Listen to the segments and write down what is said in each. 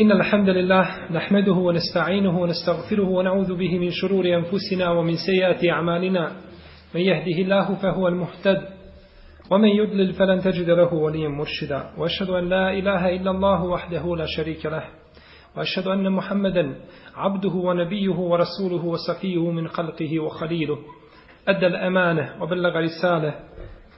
إن الحمد لله نحمده ونستعينه ونستغفره ونعوذ به من شرور أنفسنا ومن سيئات أعمالنا. من يهده الله فهو المهتد ومن يضلل فلن تجد له وليا مرشدا. وأشهد أن لا إله إلا الله وحده لا شريك له. وأشهد أن محمدا عبده ونبيه ورسوله وصفيه من خلقه وخليله. أدى الأمانة وبلغ رسالة.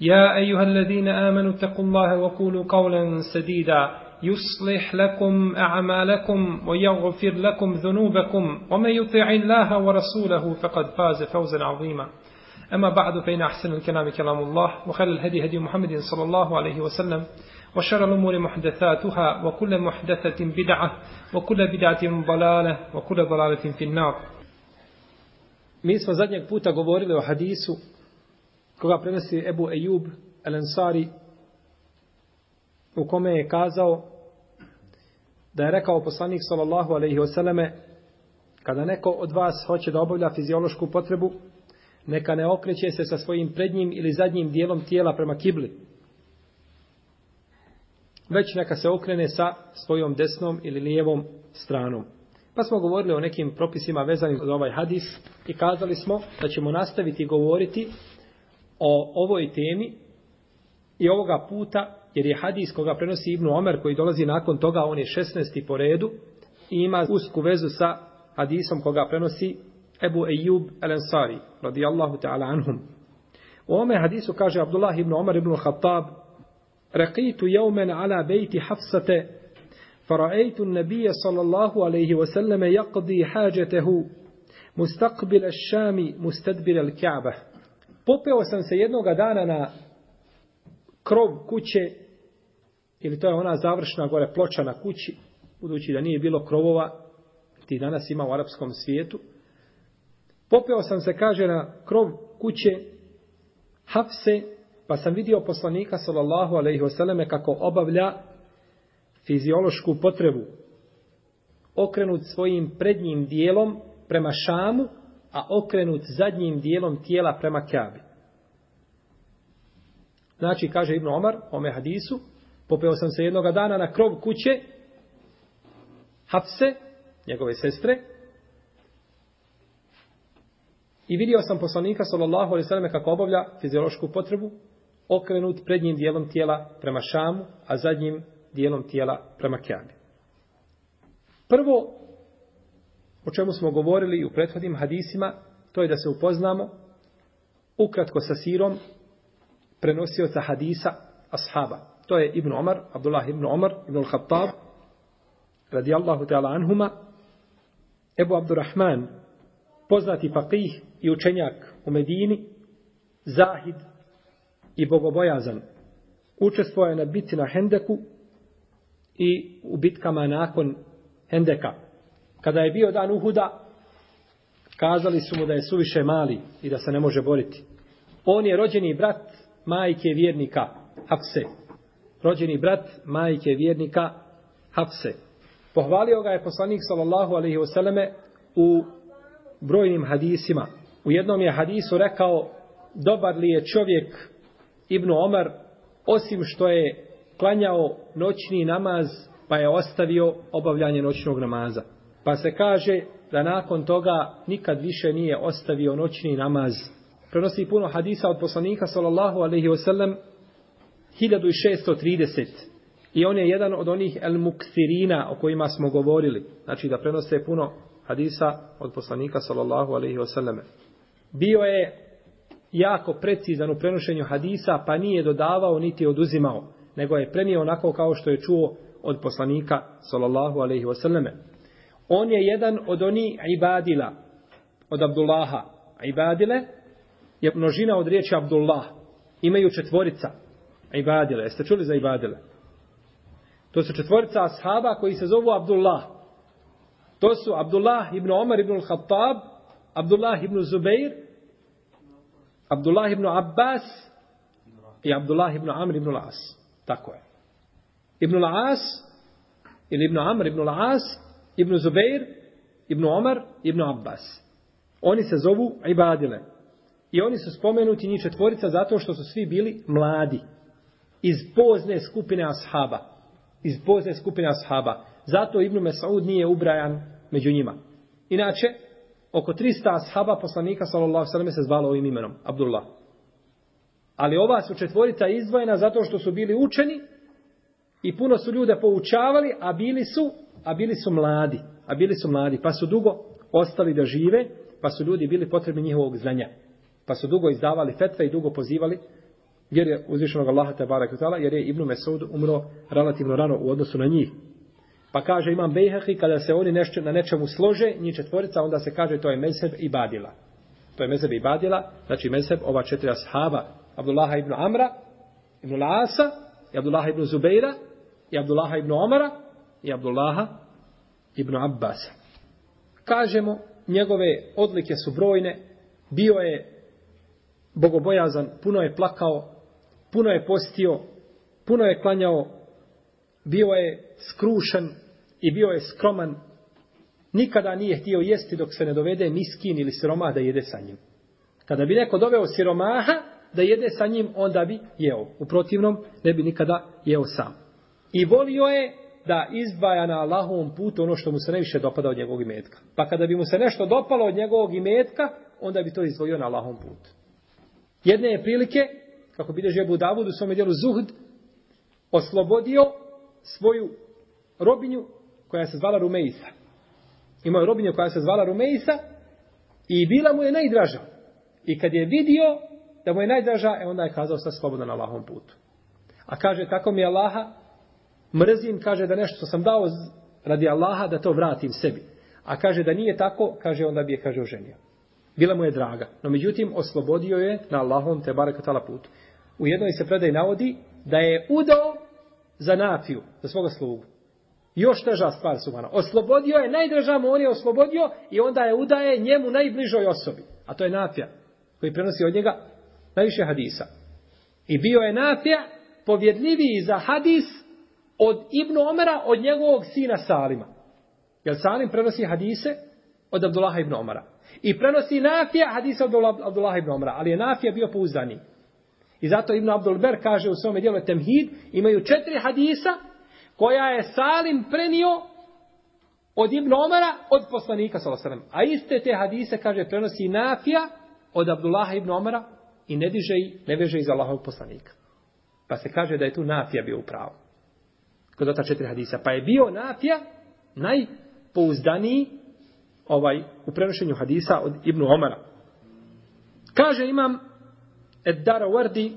يا أيها الذين آمنوا اتقوا الله وقولوا قولا سديدا. يصلح لكم أعمالكم ويغفر لكم ذنوبكم. ومن يطع الله ورسوله فقد فاز فوزا عظيما. أما بعد فإن أحسن الكلام كلام الله وخير الهدي هدي محمد صلى الله عليه وسلم وشر الأمور محدثاتها وكل محدثة بدعة وكل بدعة ضلالة وكل ضلالة في النار. Mi smo zadnjeg puta govorili o hadisu koga prenosi Ebu Ejub El Ansari u kome je kazao da je rekao poslanik sallallahu alaihi wasallame kada neko od vas hoće da obavlja fiziološku potrebu neka ne okreće se sa svojim prednjim ili zadnjim dijelom tijela prema kibli već neka se okrene sa svojom desnom ili lijevom stranom. Pa smo govorili o nekim propisima vezanim za ovaj hadis i kazali smo da ćemo nastaviti govoriti o ovoj temi i ovoga puta, jer je hadis koga prenosi Ibnu Omer koji dolazi nakon toga, on je 16. po redu i ima usku vezu sa hadisom koga prenosi Ebu Ejub el-Ansari, radijallahu ta'ala anhum. U ome hadisu kaže Abdullah ibn Omar ibn Khattab, رقيت يوما على بيت حفصة فرأيت النبي صلى الله عليه وسلم يقضي حاجته مستقبل الشام مستدبر الكعبة popeo sam se jednoga dana na krov kuće, ili to je ona završna gore ploča na kući, budući da nije bilo krovova, ti danas ima u arapskom svijetu. Popeo sam se, kaže, na krov kuće Hafse, pa sam vidio poslanika, sallallahu alaihi wasallam, kako obavlja fiziološku potrebu, okrenut svojim prednjim dijelom prema Šamu, a okrenut zadnjim dijelom tijela prema Kabi. Znači, kaže Ibn Omar, ome hadisu, popeo sam se jednoga dana na krov kuće Hafse, njegove sestre, i vidio sam poslanika, sallallahu alaihi sallam, kako obavlja fiziološku potrebu, okrenut prednjim dijelom tijela prema Šamu, a zadnjim dijelom tijela prema Kjabi. Prvo, o čemu smo govorili u prethodnim hadisima, to je da se upoznamo ukratko sa sirom prenosioca hadisa ashaba. To je Ibn Omar, Abdullah ibn Omar, ibn al-Khattab, radijallahu ta'ala anhuma, Ebu Abdurrahman, poznati faqih i učenjak u Medini, Zahid i bogobojazan. Učestvovao je na bitci na Hendeku i u bitkama nakon Hendeka. Kada je bio dan Uhuda, kazali su mu da je suviše mali i da se ne može boriti. On je rođeni brat majke vjernika Hafse. Rođeni brat majke vjernika Hafse. Pohvalio ga je poslanik sallallahu alaihi wasallame u brojnim hadisima. U jednom je hadisu rekao dobar li je čovjek Ibnu Omar osim što je klanjao noćni namaz pa je ostavio obavljanje noćnog namaza. Pa se kaže da nakon toga nikad više nije ostavio noćni namaz. Prenosi puno hadisa od poslanika sallallahu alaihi wasallam 1630. I on je jedan od onih el muksirina o kojima smo govorili. Znači da prenose puno hadisa od poslanika sallallahu alaihi wasallam. Bio je jako precizan u prenošenju hadisa, pa nije dodavao niti oduzimao, nego je prenio onako kao što je čuo od poslanika sallallahu alaihi wasallam. On je jedan od oni ibadila, od Abdullaha. Ibadile je množina od riječi Abdullah. Imaju četvorica ibadile. Jeste čuli za ibadile? To su četvorica ashaba koji se zovu Abdullah. To su Abdullah ibn Omar ibn al-Khattab, Abdullah ibn Zubair, Abdullah ibn Abbas i Abdullah ibn Amr ibn al-As. Tako je. Ibn al-As ili ibn Amr ibn al-As, ibn Zubeir, ibn Omar, ibn Abbas. Oni se zovu Ibadile. I oni su spomenuti njih četvorica zato što su svi bili mladi. Iz pozne skupine ashaba. Iz pozne skupine ashaba. Zato Ibn Mesaud nije ubrajan među njima. Inače, oko 300 ashaba poslanika sallallahu sallam se zvalo ovim imenom. Abdullah. Ali ova su četvorica izdvojena zato što su bili učeni i puno su ljude poučavali, a bili su, a bili su mladi. A bili su mladi, pa su dugo ostali da žive, pa su ljudi bili potrebni njihovog znanja. Pa su dugo izdavali fetve i dugo pozivali jer je uzvišenog Allaha te barek jer je Ibn Mesud umro relativno rano u odnosu na njih. Pa kaže imam Bejhehi, kada se oni nešto, na nečemu slože, njih četvorica, onda se kaže to je mezheb i badila. To je mezheb i badila, znači mezheb ova četiri ashaba, Abdullaha ibn Amra, ibn Lasa, i Abdullaha ibn Zubeira, i Abdullaha ibn Omara, i Abdullaha ibn Abbas. Kažemo, njegove odlike su brojne, bio je bogobojazan, puno je plakao, puno je postio, puno je klanjao, bio je skrušen i bio je skroman. Nikada nije htio jesti dok se ne dovede miskin ili siromah da jede sa njim. Kada bi neko doveo siromaha da jede sa njim, onda bi jeo. U protivnom, ne bi nikada jeo sam. I volio je da izdvaja na Allahovom putu ono što mu se najviše dopada od njegovog imetka. Pa kada bi mu se nešto dopalo od njegovog imetka, onda bi to izdvojio na Allahovom putu. Jedne je prilike, kako bilježi Ebu Davud u svome dijelu Zuhd, oslobodio svoju robinju koja se zvala Rumeisa. Imao je robinju koja se zvala Rumeisa i bila mu je najdraža. I kad je vidio da mu je najdraža, e onda je kazao sa slobodan na Allahom putu. A kaže, tako mi je Allaha, mrzim, kaže da nešto što sam dao radi Allaha, da to vratim sebi. A kaže da nije tako, kaže onda bi je, kaže, oženio. Bila mu je draga. No međutim, oslobodio je na Allahom te barakatala putu. U jednoj se predaj navodi da je udao za nafiju, za svoga slugu. Još teža stvar su mana. Oslobodio je, najdraža mu on je oslobodio i onda je udaje njemu najbližoj osobi. A to je nafija koji prenosi od njega najviše hadisa. I bio je nafija povjedljiviji za hadis od Ibnu Omara od njegovog sina Salima. Jer Salim prenosi hadise od Abdullaha ibn Omara. I prenosi Nafija hadise od Abdullah ibn Omara, ali je Nafija bio pouzdani. I zato Ibn Abdul Ber kaže u svome dijelu Temhid, imaju četiri hadisa koja je Salim prenio od Ibn Omara od poslanika s.a.v. A iste te hadise, kaže, prenosi Nafija od Abdullaha ibn Omara i ne diže i ne veže iz Allahovog poslanika. Pa se kaže da je tu Nafija bio u pravu. Kod ta četiri hadisa. Pa je bio Nafija najpouzdaniji ovaj u prenošenju hadisa od Ibn Omara. Kaže imam Eddara Wardi,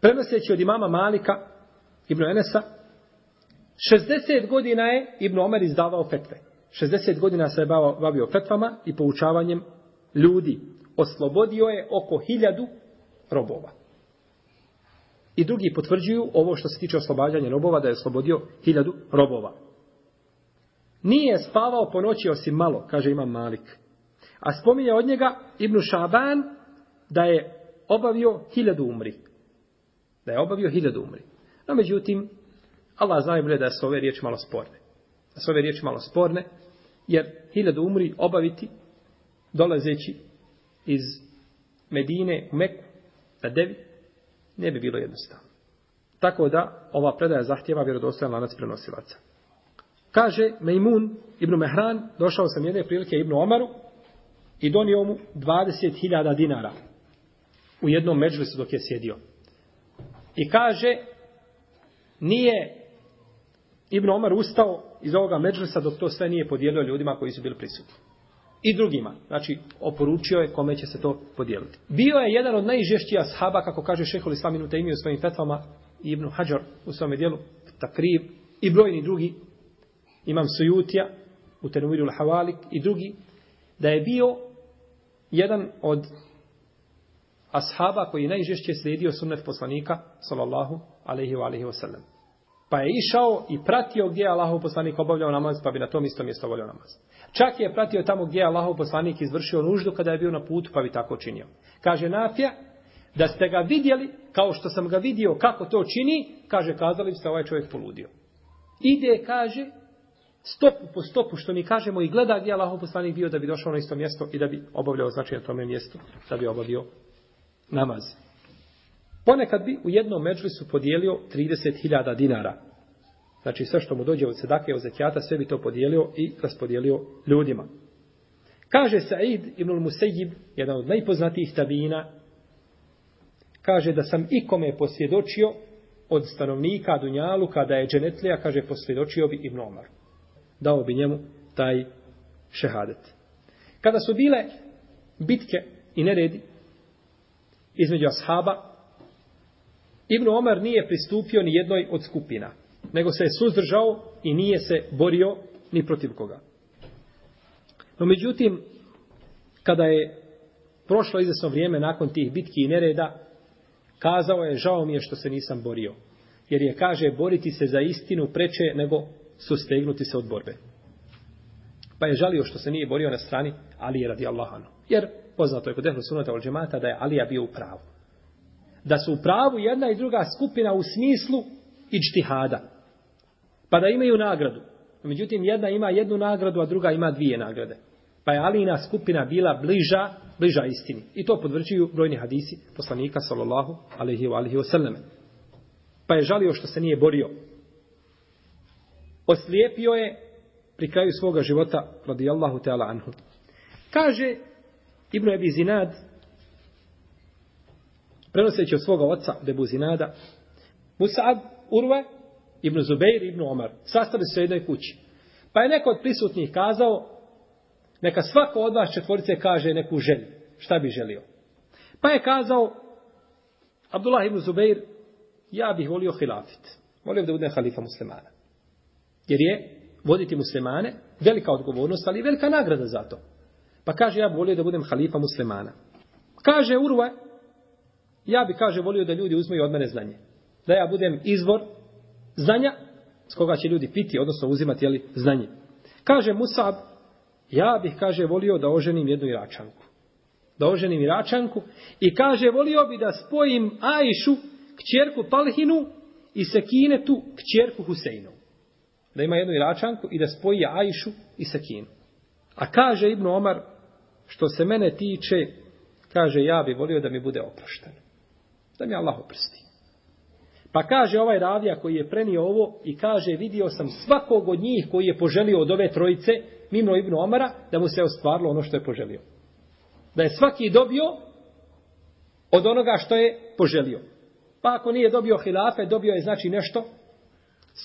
prenoseći od imama Malika, Ibn Enesa, 60 godina je Ibn Omer izdavao fetve. 60 godina se je bavio fetvama i poučavanjem ljudi. Oslobodio je oko hiljadu robova. I drugi potvrđuju ovo što se tiče oslobađanja robova, da je oslobodio hiljadu robova. Nije spavao po noći osim malo, kaže Imam Malik. A spominje od njega Ibnu Šaban da je obavio hiljadu umri. Da je obavio hiljadu umri. No međutim, Allah zna im da su ove riječi malo sporne. Da su ove riječi malo sporne, jer hiljadu umri obaviti dolazeći iz Medine u Meku na Devi, ne bi bilo jednostavno. Tako da ova predaja zahtjeva vjerodostojan lanac prenosilaca. Kaže Mejmun ibn Mehran, došao sam jedne prilike ibn Omaru i donio mu 20.000 dinara u jednom međlisu dok je sjedio. I kaže, nije Ibn Omar ustao iz ovoga međlisa dok to sve nije podijelio ljudima koji su bili prisutni. I drugima. Znači, oporučio je kome će se to podijeliti. Bio je jedan od najžešćih ashaba, kako kaže šehol Islaminu Tejmi u svojim fetvama, Ibn Hajar u svome dijelu, Takrib, i brojni drugi imam Sujutija u Tenuviru Havalik i drugi, da je bio jedan od ashaba koji najžešće slijedio sunnet poslanika, sallallahu alaihi wa alaihi wa sallam. Pa je išao i pratio gdje je Allahov poslanik obavljao namaz, pa bi na tom istom mjestu obavljao namaz. Čak je pratio tamo gdje je Allahov poslanik izvršio nuždu kada je bio na putu, pa bi tako činio. Kaže Nafija, da ste ga vidjeli, kao što sam ga vidio kako to čini, kaže, kazali biste ovaj čovjek poludio. Ide, kaže, stopu po stopu, što mi kažemo, i gleda gdje je Allahov poslanik bio da bi došao na isto mjesto i da bi obavljao znači na tome mjestu, da bi obavio namaz. Ponekad bi u jednom međlisu podijelio 30.000 dinara. Znači sve što mu dođe od sedake, od zekijata, sve bi to podijelio i raspodijelio ljudima. Kaže Sa'id ibn al-Musayyib, jedan od najpoznatijih tabina, kaže da sam ikome posvjedočio od stanovnika Dunjalu kada je dženetlija, kaže posvjedočio bi Ibn Omar. Dao bi njemu taj šehadet. Kada su bile bitke i neredi između ashaba, Ibn Omar nije pristupio ni jednoj od skupina, nego se je suzdržao i nije se borio ni protiv koga. No međutim, kada je prošlo izvesno vrijeme nakon tih bitki i nereda, kazao je, žao mi je što se nisam borio. Jer je, kaže, boriti se za istinu preče nego sustegnuti se od borbe. Pa je žalio što se nije borio na strani Alije radi Allahanu. Jer poznato je kod Ehlu Sunata od džemata da je Alija bio u pravu. Da su u pravu jedna i druga skupina u smislu ičtihada. Pa da imaju nagradu. Međutim, jedna ima jednu nagradu, a druga ima dvije nagrade. Pa je Alina skupina bila bliža, bliža istini. I to podvrđuju brojni hadisi poslanika, sallallahu alaihi wa alaihi wa. Pa je žalio što se nije borio. Oslijepio je pri kraju svoga života, radijallahu ta'ala anhu. Kaže Ibn Abi Zinad, prenoseći od svoga oca, Debu Zinada, Musa'ab, Urve, Ibn Zubeir, Ibn Omar, sastali su se u jednoj kući. Pa je neko od prisutnih kazao, neka svako od vas četvorice kaže neku želju. Šta bi želio? Pa je kazao, Abdullah ibn Zubeir, ja bih volio hilafit. Volio da budem halifa muslimana. Jer je voditi muslimane velika odgovornost, ali velika nagrada za to. Pa kaže, ja bih volio da budem halifa muslimana. Kaže Urva, ja bi, kaže, volio da ljudi uzmeju od mene znanje. Da ja budem izvor znanja s koga će ljudi piti, odnosno uzimati jeli, znanje. Kaže Musab, ja bih, kaže, volio da oženim jednu iračanku. Da oženim iračanku i kaže, volio bi da spojim Ajšu, kćerku Palhinu i Sekinetu, kćerku Huseinu. Da ima jednu iračanku i da spoji Ajšu i Sekinu. A kaže Ibnu Omar, što se mene tiče, kaže, ja bih volio da mi bude oprošten. Da mi Allah oprosti. Pa kaže ovaj ravija koji je prenio ovo i kaže, vidio sam svakog od njih koji je poželio od ove trojice, mimo Ibnu Omara, da mu se ostvarilo ono što je poželio. Da je svaki dobio od onoga što je poželio. Pa ako nije dobio hilafe, dobio je znači nešto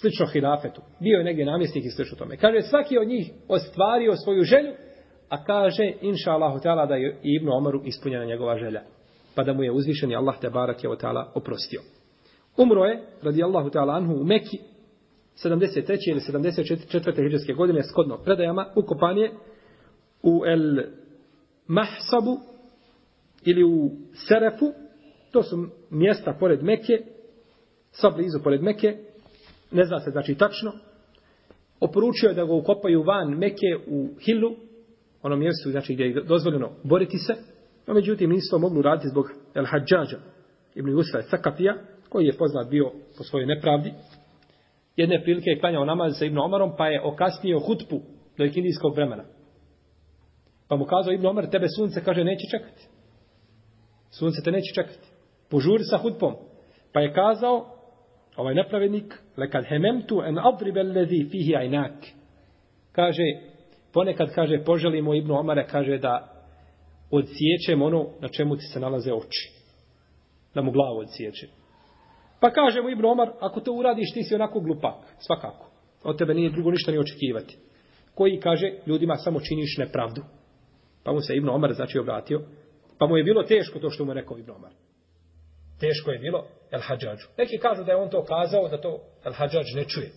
slično hilafetu. Bio je negdje namjesnik i slično tome. Kaže, svaki od njih ostvario svoju želju, a kaže, inša Allah, da je Ibnu Omaru ispunjena njegova želja. Pa da mu je uzvišeni Allah te barak je ta'ala oprostio. Umro je, radi Allahu ta'ala anhu, u Meki, 73. ili 74. hiđarske godine, skodno predajama, ukopan je u El Mahsabu ili u Serefu, to su mjesta pored Meke, sva blizu pored Meke, ne zna se znači tačno, oporučio je da ga ukopaju van Meke u Hilu, onom mjestu znači gdje je dozvoljeno boriti se, no međutim nisu to mogli uraditi zbog El Hadžađa, Ibn Yusra Sakafija, koji je poznat bio po svojoj nepravdi, jedne prilike je klanjao namaz sa Ibn Omarom, pa je okasnio hutbu do ikindijskog vremena. Pa mu kazao Ibn Omar, tebe sunce, kaže, neće čekati. Sunce te neće čekati. Požuri sa hutbom. Pa je kazao, ovaj nepravednik, lekad hememtu en adribe lezi fihi ajnak. Kaže, ponekad, kaže, poželimo Ibn Omare, kaže da odsjećem ono na čemu ti se nalaze oči. Da mu glavu odsjećem. Pa kaže mu Ibn Omar, ako to uradiš, ti si onako glupak. Svakako. Od tebe nije drugo ništa ni očekivati. Koji kaže, ljudima samo činiš nepravdu. Pa mu se Ibn Omar znači obratio. Pa mu je bilo teško to što mu je rekao Ibn Omar. Teško je bilo El Hadžađu. Neki kažu da je on to kazao, da to El Hadžađ ne čuje.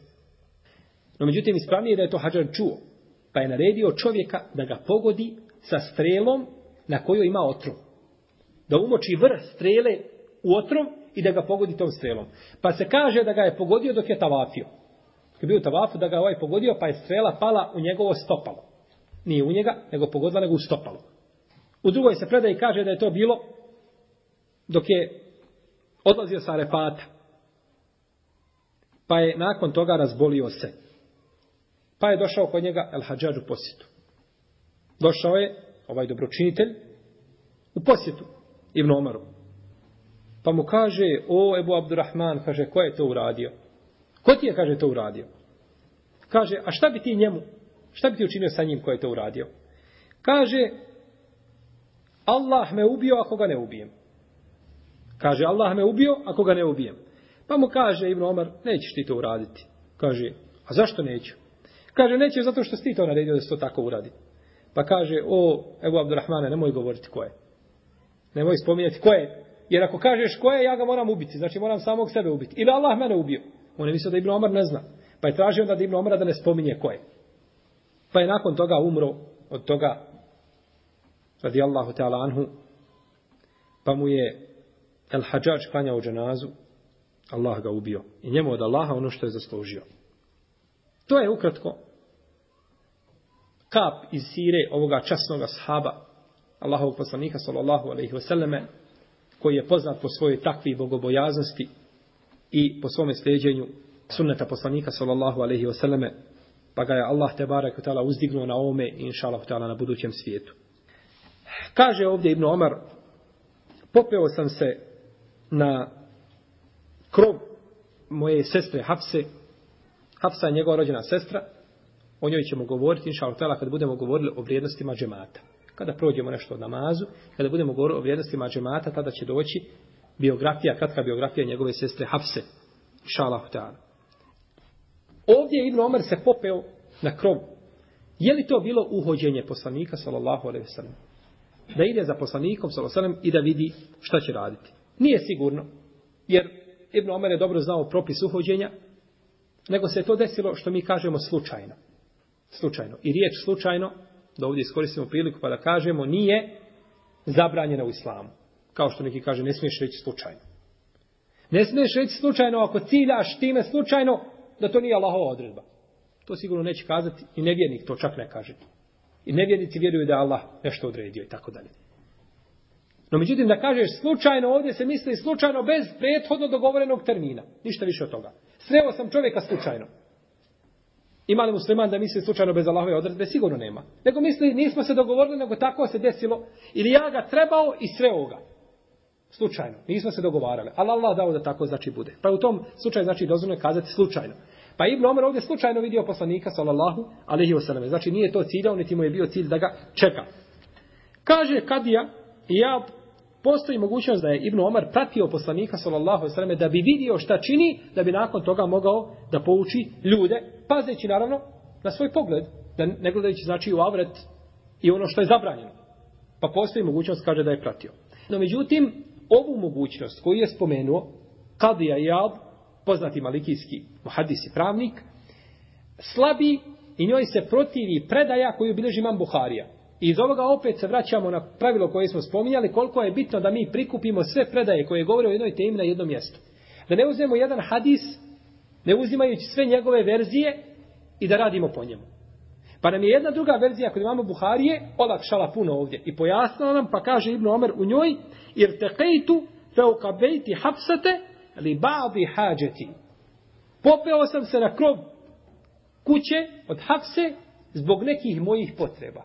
No međutim, ispravnije da je to Hadžađ čuo. Pa je naredio čovjeka da ga pogodi sa strelom na kojoj ima otrov. Da umoči vrh strele u otrov i da ga pogodi tom strelom. Pa se kaže da ga je pogodio dok je tavafio. Kad je bio u tavafu, da ga je ovaj pogodio, pa je strela pala u njegovo stopalo. Nije u njega, nego pogodila nego u stopalo. U drugoj se predaji kaže da je to bilo dok je odlazio sa Arefata. Pa je nakon toga razbolio se. Pa je došao kod njega El Hadžađ u posjetu. Došao je ovaj dobročinitelj u posjetu Ibn Omaru. Pa mu kaže, o Ebu Abdurrahman, kaže, ko je to uradio? Ko ti je, kaže, to uradio? Kaže, a šta bi ti njemu, šta bi ti učinio sa njim ko je to uradio? Kaže, Allah me ubio ako ga ne ubijem. Kaže, Allah me ubio ako ga ne ubijem. Pa mu kaže Ibn Omar, nećeš ti to uraditi. Kaže, a zašto neću? Kaže, neće zato što si ti to naredio da se to tako uradi. Pa kaže, o, Ebu Abdurrahmane, nemoj govoriti ko je. Nemoj spominjati ko je. Jer ako kažeš ko je, ja ga moram ubiti. Znači moram samog sebe ubiti. Ili Allah mene ubio. On je mislio da Ibn Omar ne zna. Pa je tražio da Ibn Omara da ne spominje ko je. Pa je nakon toga umro od toga radi Allahu ta'ala anhu pa mu je El Hadžađ klanjao dženazu Allah ga ubio. I njemu od Allaha ono što je zaslužio. To je ukratko kap iz sire ovoga časnog ashaba, Allahovog poslanika sallallahu alaihi wasallame koji je poznat po svojoj takvi bogobojaznosti i po svome sljeđenju sunneta poslanika sallallahu alaihi wasallame pa ga je Allah te barek utala uzdignuo na ome i inša Allah na budućem svijetu. Kaže ovdje Ibn Omar popeo sam se na krov moje sestre Hafse Hafsa je njegova rođena sestra o njoj ćemo govoriti inša Allah kad budemo govorili o vrijednostima džemata kada prođemo nešto od namazu, kada budemo govorili o vrijednostima džemata, tada će doći biografija, kratka biografija njegove sestre Hafse, Inša Allah. Ovdje je Ibn Omer se popeo na krov. Je li to bilo uhođenje poslanika, sallallahu alaihi sallam? Da ide za poslanikom, sallallahu alaihi sallam, i da vidi šta će raditi. Nije sigurno, jer Ibn Omer je dobro znao propis uhođenja, nego se je to desilo što mi kažemo slučajno. Slučajno. I riječ slučajno da ovdje iskoristimo priliku pa da kažemo nije zabranjena u islamu. Kao što neki kaže, ne smiješ reći slučajno. Ne smiješ reći slučajno ako ciljaš time slučajno da to nije Allahova odredba. To sigurno neće kazati i nevjernik to čak ne kaže. I nevjernici vjeruju da Allah nešto odredio i tako dalje. No međutim da kažeš slučajno ovdje se misli slučajno bez prethodno dogovorenog termina. Ništa više od toga. Sreo sam čovjeka slučajno. Ima li musliman da misli slučajno bez Allahove odredbe? Sigurno nema. Nego misli, nismo se dogovorili, nego tako se desilo. Ili ja ga trebao i sreo ga. Slučajno. Nismo se dogovarali. Ali Allah dao da tako znači bude. Pa u tom slučaju znači dozvoljno je kazati slučajno. Pa Ibn Omer ovdje slučajno vidio poslanika, sallallahu alaihi wasallam. Znači nije to ciljao, niti mu je bio cilj da ga čeka. Kaže Kadija, ja postoji mogućnost da je Ibn Omar pratio poslanika sallallahu alejhi ve selleme da bi vidio šta čini, da bi nakon toga mogao da pouči ljude, pazeći naravno na svoj pogled, da ne gledajući znači u avret i ono što je zabranjeno. Pa postoji mogućnost kaže da je pratio. No međutim, ovu mogućnost koju je spomenuo Kadija Jab, poznati malikijski muhadisi pravnik, slabi i njoj se protivi predaja koju bilježi imam Buharija. I iz ovoga opet se vraćamo na pravilo koje smo spominjali, koliko je bitno da mi prikupimo sve predaje koje govore o jednoj temi na jednom mjestu. Da ne uzmemo jedan hadis, ne uzimajući sve njegove verzije i da radimo po njemu. Pa nam je jedna druga verzija kod imamo Buharije olakšala puno ovdje i pojasnila nam, pa kaže Ibn Omer u njoj, jer tekejtu feukabejti hapsate li ba'di hađeti. Popeo sam se na krov kuće od hapse zbog nekih mojih potreba.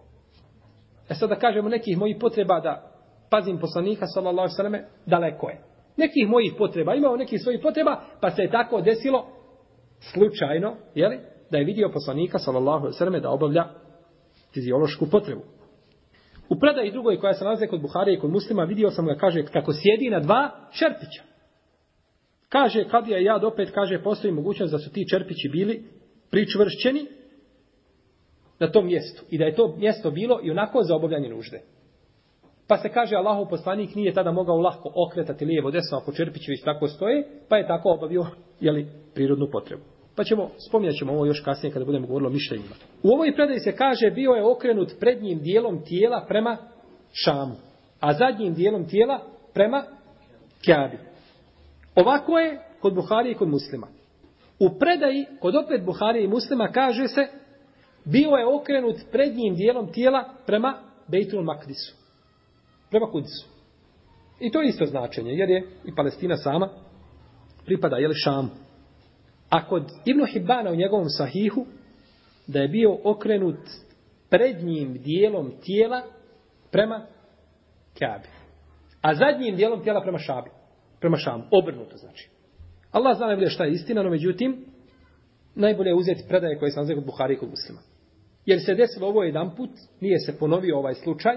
E sad da kažemo nekih mojih potreba da pazim poslanika sallallahu alejhi ve daleko je. Nekih mojih potreba, imao nekih svojih potreba, pa se je tako desilo slučajno, je li, da je vidio poslanika sallallahu alejhi ve da obavlja fiziološku potrebu. U predaji drugoj koja se nalazi kod Buhari i kod Muslima vidio sam ga kaže kako sjedi na dva čerpića. Kaže kad je ja opet kaže postoji mogućnost da su ti čerpići bili pričvršćeni na tom mjestu. I da je to mjesto bilo i onako za obavljanje nužde. Pa se kaže Allahov poslanik nije tada mogao lahko okretati lijevo desno ako Čerpićević tako stoje, pa je tako obavio jeli, prirodnu potrebu. Pa ćemo, spominjat ćemo ovo još kasnije kada budemo govorili o mišljenjima. U ovoj predaji se kaže bio je okrenut prednjim dijelom tijela prema Šamu, a zadnjim dijelom tijela prema Kjabi. Ovako je kod Buhari i kod muslima. U predaji, kod opet Buhari i muslima, kaže se, bio je okrenut prednjim dijelom tijela prema Bejtul Makdisu. Prema Kudisu. I to je isto značenje, jer je i Palestina sama pripada, jel, Šamu. A kod Ibn Hibbana u njegovom sahihu, da je bio okrenut prednjim dijelom tijela prema Kabi. A zadnjim dijelom tijela prema Šabi. Prema Šamu. Obrnuto znači. Allah zna najbolje šta je istina, no međutim, najbolje je uzeti predaje koje sam nazvao kod Buhari i kod muslima. Jer se desilo ovo jedan put, nije se ponovio ovaj slučaj,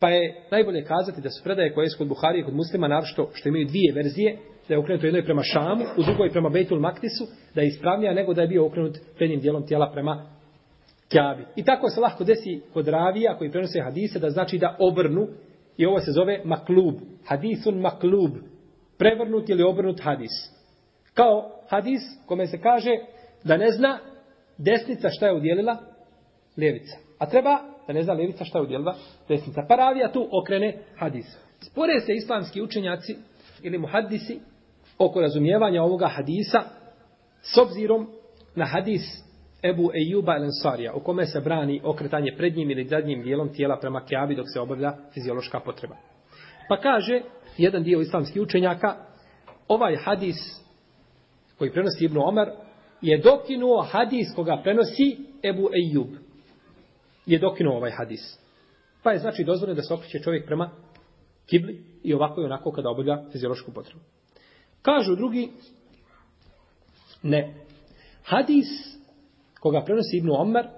pa je najbolje kazati da su predaje koje su kod Buharije i kod muslima, naravno što imaju dvije verzije, da je okrenut u jednoj prema Šamu, u drugoj prema Bejtul Maktisu, da je ispravnija nego da je bio okrenut prednjim dijelom tijela prema Kjabi. I tako se lahko desi kod ravija koji prenose hadise da znači da obrnu i ovo se zove maklub. Hadisun maklub. Prevrnut ili obrnut hadis. Kao hadis kome se kaže da ne zna desnica šta je udjelila levica. A treba da ne zna levica šta je udjelila desnica. Pa ravija tu okrene hadis. Spore se islamski učenjaci ili muhaddisi oko razumijevanja ovoga hadisa s obzirom na hadis Ebu Ejuba el-Ansarija, u kome se brani okretanje prednjim ili zadnjim dijelom tijela prema kjavi dok se obavlja fiziološka potreba. Pa kaže jedan dio islamskih učenjaka, ovaj hadis koji prenosi Ibnu Omer je dokinuo hadis koga prenosi Ebu Ejub. Je dokinuo ovaj hadis. Pa je znači dozvoljeno da se okreće čovjek prema kibli i ovako i onako kada obavlja fiziološku potrebu. Kažu drugi, ne. Hadis koga prenosi Ibnu Omer,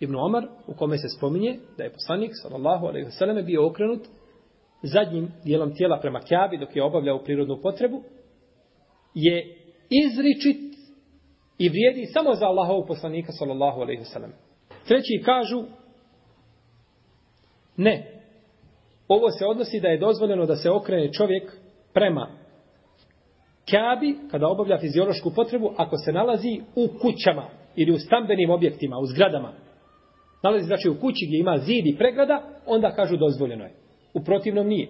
Ibnu Omer, u kome se spominje da je poslanik, sallallahu alaihi wa sallam, bio okrenut zadnjim dijelom tijela prema kjabi dok je obavljao prirodnu potrebu, je izričit i vrijedi samo za Allahovog poslanika, sallallahu alaihi wa sallam. Treći kažu, ne, ovo se odnosi da je dozvoljeno da se okrene čovjek prema Kjabi, kada obavlja fiziološku potrebu, ako se nalazi u kućama ili u stambenim objektima, u zgradama. Nalazi znači u kući gdje ima zid i pregrada, onda kažu dozvoljeno je. U protivnom nije.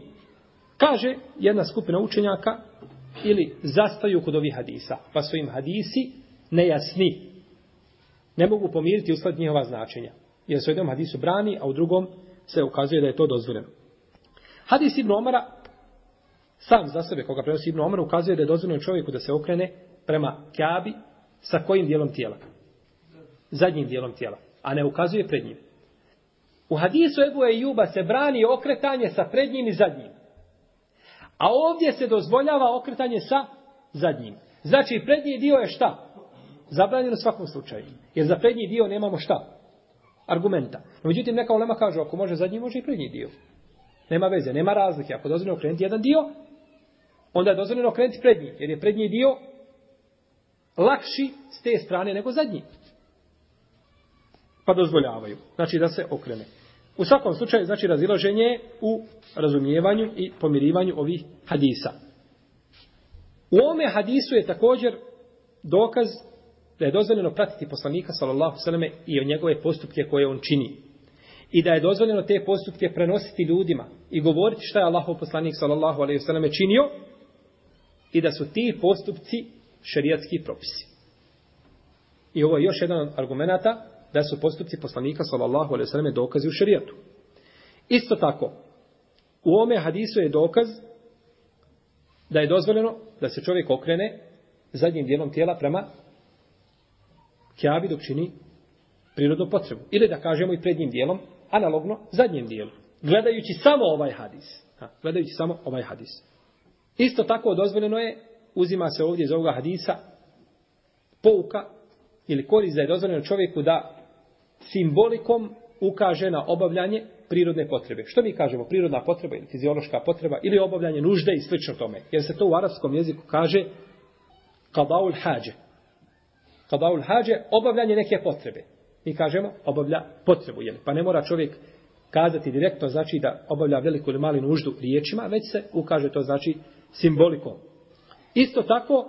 Kaže jedna skupina učenjaka ili zastaju kod ovih hadisa, pa su im hadisi nejasni. Ne mogu pomiriti usled njihova značenja. Jer se u jednom hadisu brani, a u drugom se ukazuje da je to dozvoljeno. Hadis Ibn Omara, sam za sebe, koga prenosi Ibn Omara, ukazuje da je dozvoljeno čovjeku da se okrene prema Kjabi sa kojim dijelom tijela? Zadnjim dijelom tijela. A ne ukazuje pred njim. U hadisu Ebu Ejuba se brani okretanje sa prednjim i zadnjim. A ovdje se dozvoljava okretanje sa zadnjim. Znači, prednji dio je šta? Zabranjeno u svakom slučaju. Jer za prednji dio nemamo šta? Argumenta. No, međutim, neka ulema kaže, ako može zadnji, može i prednji dio. Nema veze, nema razlike. Ako dozvoljeno okrenuti jedan dio, onda je dozvoljeno okrenuti prednji, jer je prednji dio lakši s te strane nego zadnji. Pa dozvoljavaju. Znači da se okrene. U svakom slučaju, znači razilaženje u razumijevanju i pomirivanju ovih hadisa. U ome hadisu je također dokaz da je dozvoljeno pratiti poslanika sallallahu sallame i o njegove postupke koje on čini i da je dozvoljeno te postupke prenositi ljudima i govoriti šta je Allahov poslanik sallallahu alejhi ve selleme činio i da su ti postupci šerijatski propisi. I ovo je još jedan od argumenta da su postupci poslanika sallallahu alejhi ve selleme dokazi u šerijatu. Isto tako, u ome hadisu je dokaz da je dozvoljeno da se čovjek okrene zadnjim dijelom tijela prema kjabi dok čini prirodnu potrebu. Ili da kažemo i prednjim dijelom analogno zadnjem dijelu. Gledajući samo ovaj hadis. Ha, gledajući samo ovaj hadis. Isto tako dozvoljeno je, uzima se ovdje iz ovoga hadisa, pouka ili korist da je dozvoljeno čovjeku da simbolikom ukaže na obavljanje prirodne potrebe. Što mi kažemo? Prirodna potreba ili fiziološka potreba ili obavljanje nužde i slično tome. Jer se to u arapskom jeziku kaže kadaul hađe. Kadaul hađe, obavljanje neke potrebe mi kažemo obavlja potrebu. Jel? Pa ne mora čovjek kazati direktno znači da obavlja veliku ili mali nuždu riječima, već se ukaže to znači simbolikom. Isto tako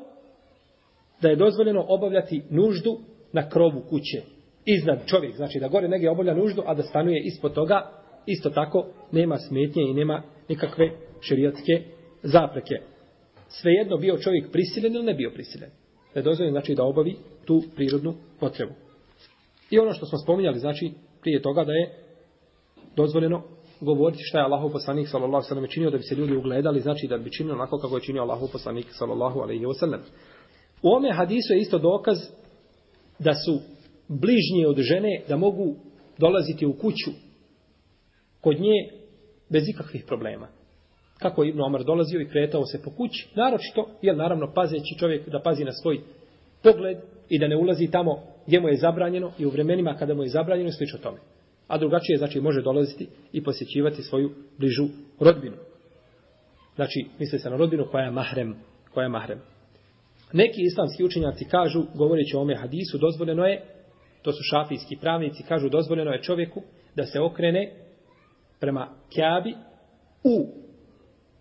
da je dozvoljeno obavljati nuždu na krovu kuće. Iznad čovjek, znači da gore negdje obavlja nuždu, a da stanuje ispod toga, isto tako nema smetnje i nema nikakve šerijatske zapreke. Svejedno bio čovjek prisilen ili ne bio prisilen. Ne dozvoljeno znači da obavi tu prirodnu potrebu. I ono što smo spominjali, znači prije toga da je dozvoljeno govoriti šta je Allahov poslanik sallallahu alejhi ve sellem činio da bi se ljudi ugledali, znači da bi činio onako kako je činio Allahov poslanik sallallahu alejhi ve sellem. U ome hadisu je isto dokaz da su bližnje od žene da mogu dolaziti u kuću kod nje bez ikakvih problema. Kako je Ibn Omar dolazio i kretao se po kući, naročito, jer naravno pazeći čovjek da pazi na svoj pogled i da ne ulazi tamo gdje mu je zabranjeno i u vremenima kada mu je zabranjeno i tome. A drugačije, znači, može dolaziti i posjećivati svoju bližu rodbinu. Znači, misli se na rodbinu koja je mahrem. Koja je mahrem. Neki islamski učenjaci kažu, govoreći o ome hadisu, dozvoljeno je, to su šafijski pravnici, kažu dozvoljeno je čovjeku da se okrene prema kjabi u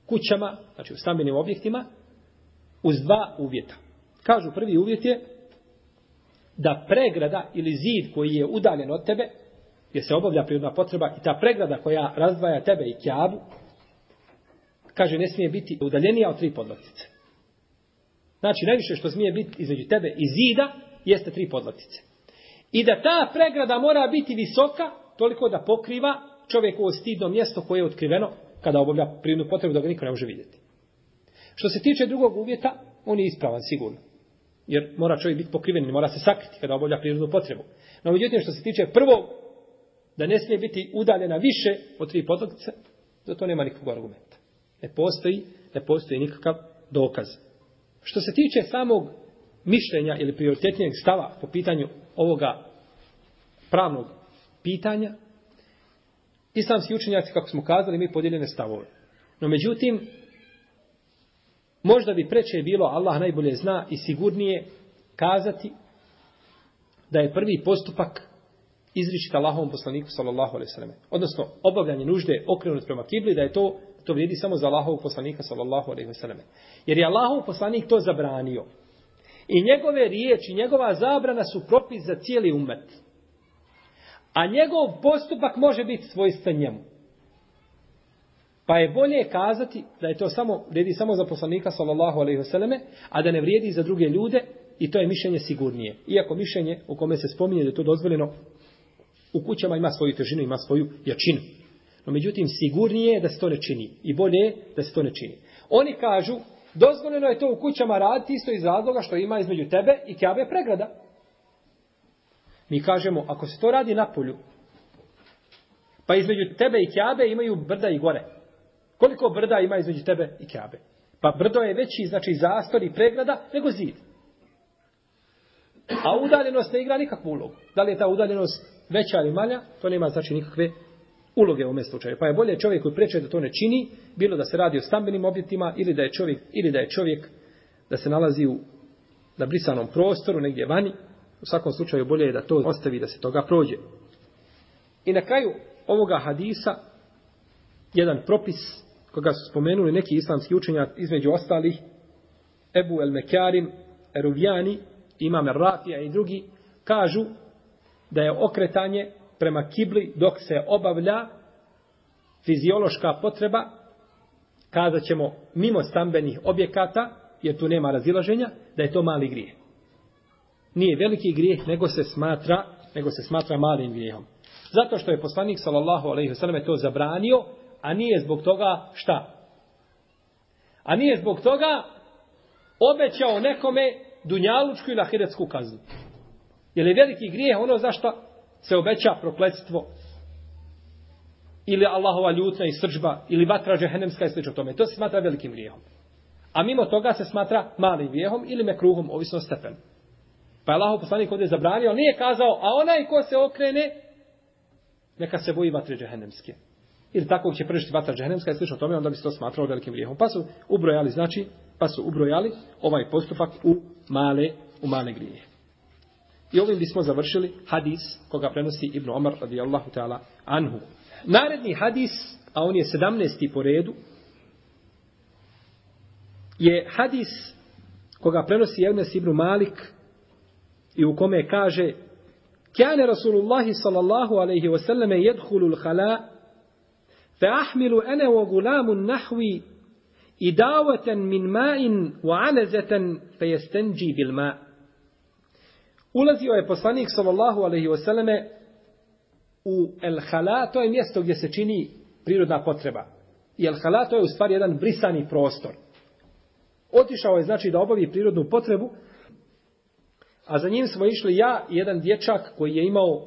kućama, znači u stambenim objektima, uz dva uvjeta. Kažu prvi uvjet je da pregrada ili zid koji je udaljen od tebe, gdje se obavlja prirodna potreba i ta pregrada koja razdvaja tebe i kjabu, kaže ne smije biti udaljenija od tri podlatice. Znači najviše što smije biti između tebe i zida jeste tri podlatice. I da ta pregrada mora biti visoka toliko da pokriva čovjekovo stidno mjesto koje je otkriveno kada obavlja prirodnu potrebu da ga niko ne može vidjeti. Što se tiče drugog uvjeta, on je ispravan sigurno. Jer mora čovjek biti pokriven ne mora se sakriti kada obavlja prirodnu potrebu. No međutim, što se tiče prvog, da ne smije biti udaljena više od tri podlaktice, za to nema nikakvog argumenta. Ne postoji, ne postoji nikakav dokaz. Što se tiče samog mišljenja ili prioritetnijeg stava po pitanju ovoga pravnog pitanja, islamski učenjaci, kako smo kazali, mi podijeljene stavove. No međutim, možda bi preče bilo, Allah najbolje zna i sigurnije kazati da je prvi postupak izričit Allahovom poslaniku sallallahu alejhi ve selleme. Odnosno obavljanje nužde okrenut prema kibli da je to to vrijedi samo za Allahovog poslanika sallallahu alejhi ve selleme. Jer je Allahov poslanik to zabranio. I njegove riječi, njegova zabrana su propis za cijeli umet. A njegov postupak može biti svojstven njemu. Pa je bolje kazati da je to samo, vrijedi samo za poslanika sallallahu alejhi ve selleme, a da ne vrijedi za druge ljude i to je mišljenje sigurnije. Iako mišljenje u kome se spominje da je to dozvoljeno u kućama ima svoju težinu, ima svoju jačinu. No međutim, sigurnije je da se to ne čini. I bolje je da se to ne čini. Oni kažu, dozvoljeno je to u kućama raditi isto iz razloga što ima između tebe i kjabe pregrada. Mi kažemo, ako se to radi na polju, pa između tebe i kjabe imaju brda i gore. Koliko brda ima između tebe i kjabe? Pa brdo je veći, znači zastor i pregrada, nego zid. A udaljenost ne igra nikakvu ulogu. Da li je ta udaljenost veća ili manja, to nema znači nikakve uloge u ovom slučaju. Pa je bolje čovjek koji preče da to ne čini, bilo da se radi o stambenim objektima ili da je čovjek ili da je čovjek da se nalazi u na brisanom prostoru negdje vani. U svakom slučaju bolje je da to ostavi da se toga prođe. I na kraju ovoga hadisa jedan propis koga su spomenuli neki islamski učenjaci između ostalih Ebu El Mekarim, Eruvjani, Imam Rafija i drugi kažu da je okretanje prema kibli dok se obavlja fiziološka potreba, kazat ćemo mimo stambenih objekata, jer tu nema razilaženja, da je to mali grijeh. Nije veliki grijeh, nego se smatra, nego se smatra malim grijehom. Zato što je poslanik sallallahu alejhi ve selleme to zabranio, a nije zbog toga šta? A nije zbog toga obećao nekome dunjalučku ili ahiretsku kaznu. Je veliki grijeh ono zašto se obeća prokletstvo ili Allahova ljutna i sržba ili vatra džehennemska i slično tome. To se smatra velikim grijehom. A mimo toga se smatra malim grijehom ili mekruhom, ovisno stepen. Pa je Allah poslanik ovdje zabranio, nije kazao, a onaj ko se okrene, neka se boji vatre džehennemske. Ili tako će pržiti vatra džehennemska i slično tome, onda bi se to smatralo velikim grijehom. Pa su ubrojali, znači, pa su ubrojali ovaj postupak u male, u male grijehe. I ovim bismo završili hadis koga prenosi Ibn Omar radijallahu ta'ala anhu. Naredni hadis, a on je 17. po redu, je hadis koga prenosi Evnes Ibn Malik i u kome kaže Kjane Rasulullahi sallallahu alaihi wasallam jedhulu l'hala fa ahmilu ene o gulamu nahvi i davatan min ma'in wa alazatan jestenđi bil ma' Ulazio je poslanik sallallahu alaihi ve u el hala, to je mjesto gdje se čini prirodna potreba. I el hala to je u stvari jedan brisani prostor. Otišao je znači da obavi prirodnu potrebu, a za njim smo išli ja i jedan dječak koji je imao,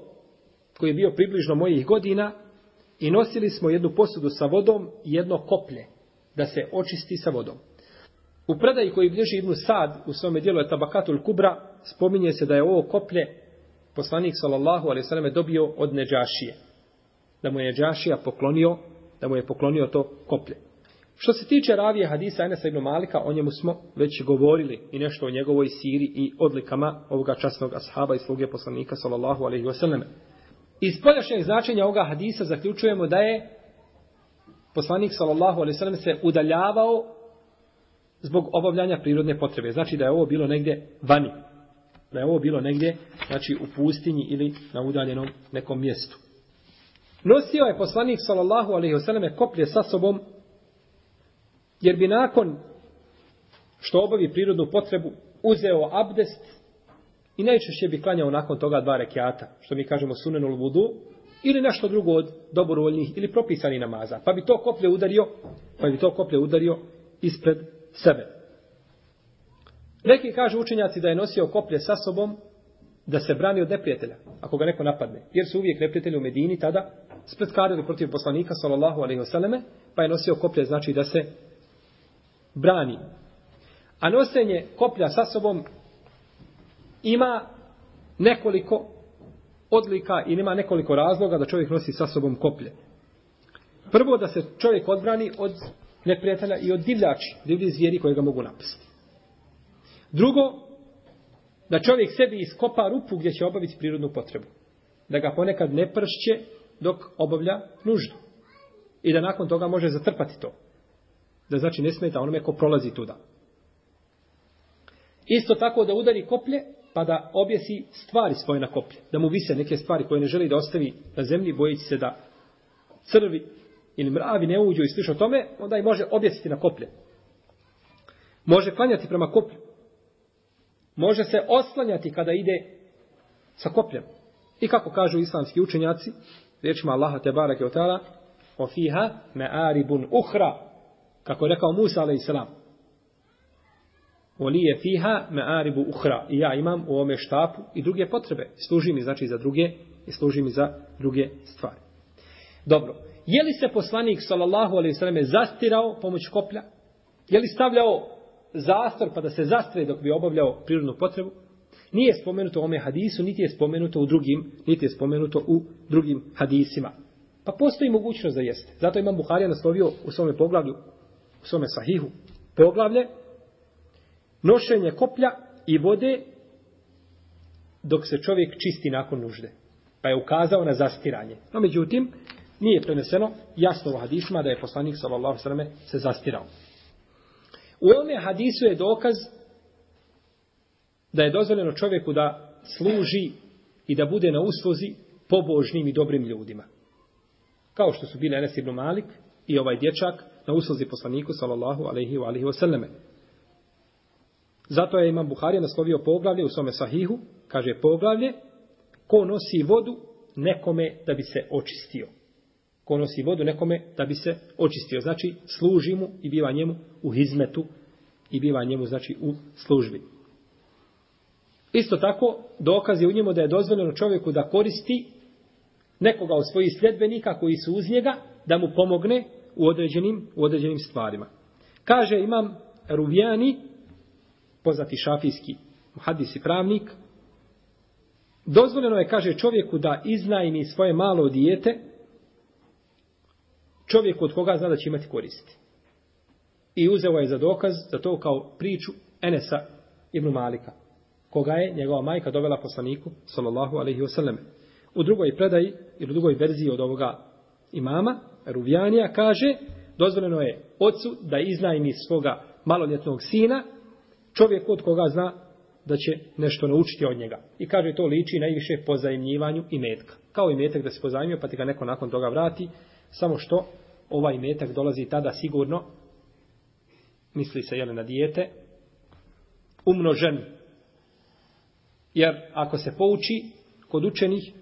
koji je bio približno mojih godina i nosili smo jednu posudu sa vodom i jedno koplje da se očisti sa vodom. U predaji koji bilježi Ibnu Sad u svome dijelu je Tabakatul Kubra, spominje se da je ovo koplje poslanik sallallahu alejhi ve selleme dobio od Nedžašije. Da mu je Nedžašija poklonio, da mu je poklonio to koplje. Što se tiče ravije hadisa Enesa ibn Malika, o njemu smo već govorili i nešto o njegovoj siri i odlikama ovoga časnog ashaba i sluge poslanika sallallahu alejhi ve. Iz poljašnjeg značenja ovoga hadisa zaključujemo da je poslanik sallallahu alejhi ve sellem se udaljavao zbog obavljanja prirodne potrebe. Znači da je ovo bilo negdje vani. Da je ovo bilo negdje, znači u pustinji ili na udaljenom nekom mjestu. Nosio je poslanik sallallahu alejhi ve koplje sa sobom jer bi nakon što obavi prirodnu potrebu uzeo abdest i najčešće bi klanjao nakon toga dva rekiata, što mi kažemo sunenul vudu, ili nešto drugo od dobrovoljnih ili propisani namaza. Pa bi to koplje udario, pa bi to koplje udario ispred sebe. Neki kažu učenjaci da je nosio koplje sa sobom da se brani od neprijatelja, ako ga neko napadne. Jer su uvijek neprijatelji u Medini tada spretkarili protiv poslanika, sallallahu alaihi wasallame, pa je nosio koplje, znači da se brani. A nosenje koplja sa sobom ima nekoliko odlika i ima nekoliko razloga da čovjek nosi sa sobom koplje. Prvo da se čovjek odbrani od neprijatelja i od divljači, divlji zvijeri koje ga mogu napasti. Drugo, da čovjek sebi iskopa rupu gdje će obaviti prirodnu potrebu. Da ga ponekad ne pršće dok obavlja nuždu. I da nakon toga može zatrpati to. Da znači ne smeta onome ko prolazi tuda. Isto tako da udari koplje, pa da objesi stvari svoje na koplje. Da mu vise neke stvari koje ne želi da ostavi na zemlji, bojeći se da crvi ili mravi ne uđu i sliš tome, onda i može objesiti na koplje. Može klanjati prema koplju. Može se oslanjati kada ide sa kopljem. I kako kažu islamski učenjaci, riječima Allaha te barake ta'ala, o fiha me aribun uhra, kako je rekao Musa a.s. Olije fiha me aribu uhra. I ja imam u ome štapu i druge potrebe. Služi mi znači za druge i služi mi za druge stvari. Dobro. Je li se poslanik sallallahu alejhi ve selleme zastirao pomoć koplja? Je li stavljao zastor pa da se zastre dok bi obavljao prirodnu potrebu? Nije spomenuto u ome hadisu, niti je spomenuto u drugim, niti je spomenuto u drugim hadisima. Pa postoji mogućnost da jeste. Zato imam Buharija naslovio u svome poglavlju, u svome sahihu, poglavlje, nošenje koplja i vode dok se čovjek čisti nakon nužde. Pa je ukazao na zastiranje. No, međutim, nije preneseno jasno u hadisma da je poslanik sallallahu sallam se zastirao. U ovome hadisu je dokaz da je dozvoljeno čovjeku da služi i da bude na usluzi pobožnim i dobrim ljudima. Kao što su bili Enes ibn Malik i ovaj dječak na usluzi poslaniku sallallahu alaihi wa alihi wasallame. Zato je imam Buharija naslovio poglavlje u svome sahihu, kaže poglavlje, ko nosi vodu nekome da bi se očistio ko nosi vodu nekome da bi se očistio. Znači, služi mu i biva njemu u hizmetu i biva njemu, znači, u službi. Isto tako, dokaz je u njemu da je dozvoljeno čovjeku da koristi nekoga od svojih sljedbenika koji su uz njega, da mu pomogne u određenim, u određenim stvarima. Kaže imam Ruvijani, poznati šafijski hadis i pravnik, dozvoljeno je, kaže čovjeku, da iznajmi svoje malo dijete, čovjeku od koga zna da će imati koristi. I uzeo je za dokaz za to kao priču Enesa ibn Malika, koga je njegova majka dovela poslaniku, sallallahu alaihi wasallam. U drugoj predaji, ili u drugoj verziji od ovoga imama, Ruvijanija kaže, dozvoljeno je ocu da iznajmi svoga maloljetnog sina, čovjek od koga zna da će nešto naučiti od njega. I kaže to liči najviše pozajemljivanju i metka. Kao i metak da se pozajmio, pa ti ga neko nakon toga vrati, samo što ovaj metak dolazi tada sigurno misli se jele na dijete, umnožen. Jer ako se pouči kod učenih,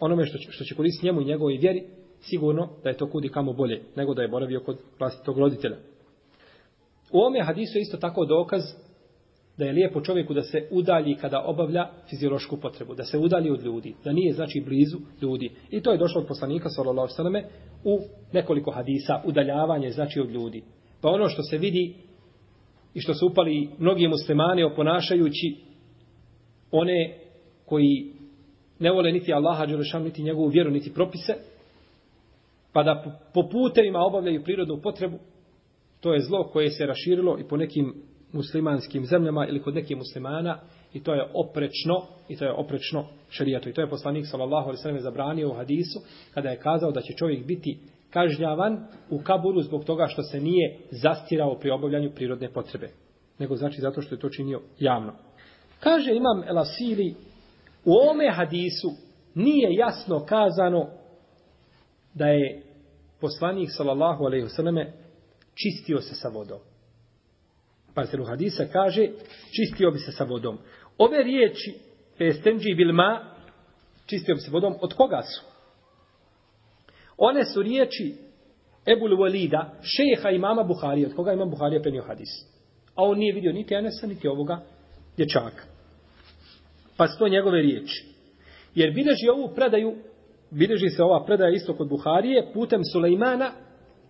onome što će, što će koristiti njemu i njegovoj vjeri, sigurno da je to kudi kamo bolje, nego da je boravio kod vlastitog roditelja. U ome hadisu je isto tako dokaz da je lijepo čovjeku da se udalji kada obavlja fiziološku potrebu, da se udalji od ljudi, da nije znači blizu ljudi. I to je došlo od poslanika sallallahu alejhi u nekoliko hadisa udaljavanje znači od ljudi. Pa ono što se vidi i što su upali mnogi muslimani oponašajući one koji ne vole niti Allaha dželešan niti njegovu vjeru niti propise pa da po putevima obavljaju prirodnu potrebu to je zlo koje se raširilo i po nekim muslimanskim zemljama ili kod nekih muslimana i to je oprečno i to je oprečno šerijatu. I to je poslanik sallallahu alejhi ve sellem zabranio u hadisu kada je kazao da će čovjek biti kažnjavan u kaburu zbog toga što se nije zastirao pri obavljanju prirodne potrebe, nego znači zato što je to činio javno. Kaže imam Elasili, u ome hadisu nije jasno kazano da je poslanik sallallahu alejhi ve selleme čistio se sa vodom. Pa se u hadisa kaže, čistio bi se sa vodom. Ove riječi, estenđi bilma, čistio bi se vodom, od koga su? One su riječi Ebul Walida, šeha imama Buharija, od koga imam Buharija prenio hadis. A on nije vidio niti Enesa, niti ovoga dječaka. Pa su to njegove riječi. Jer bileži ovu predaju, bileži se ova predaja isto kod Buharije, putem Sulejmana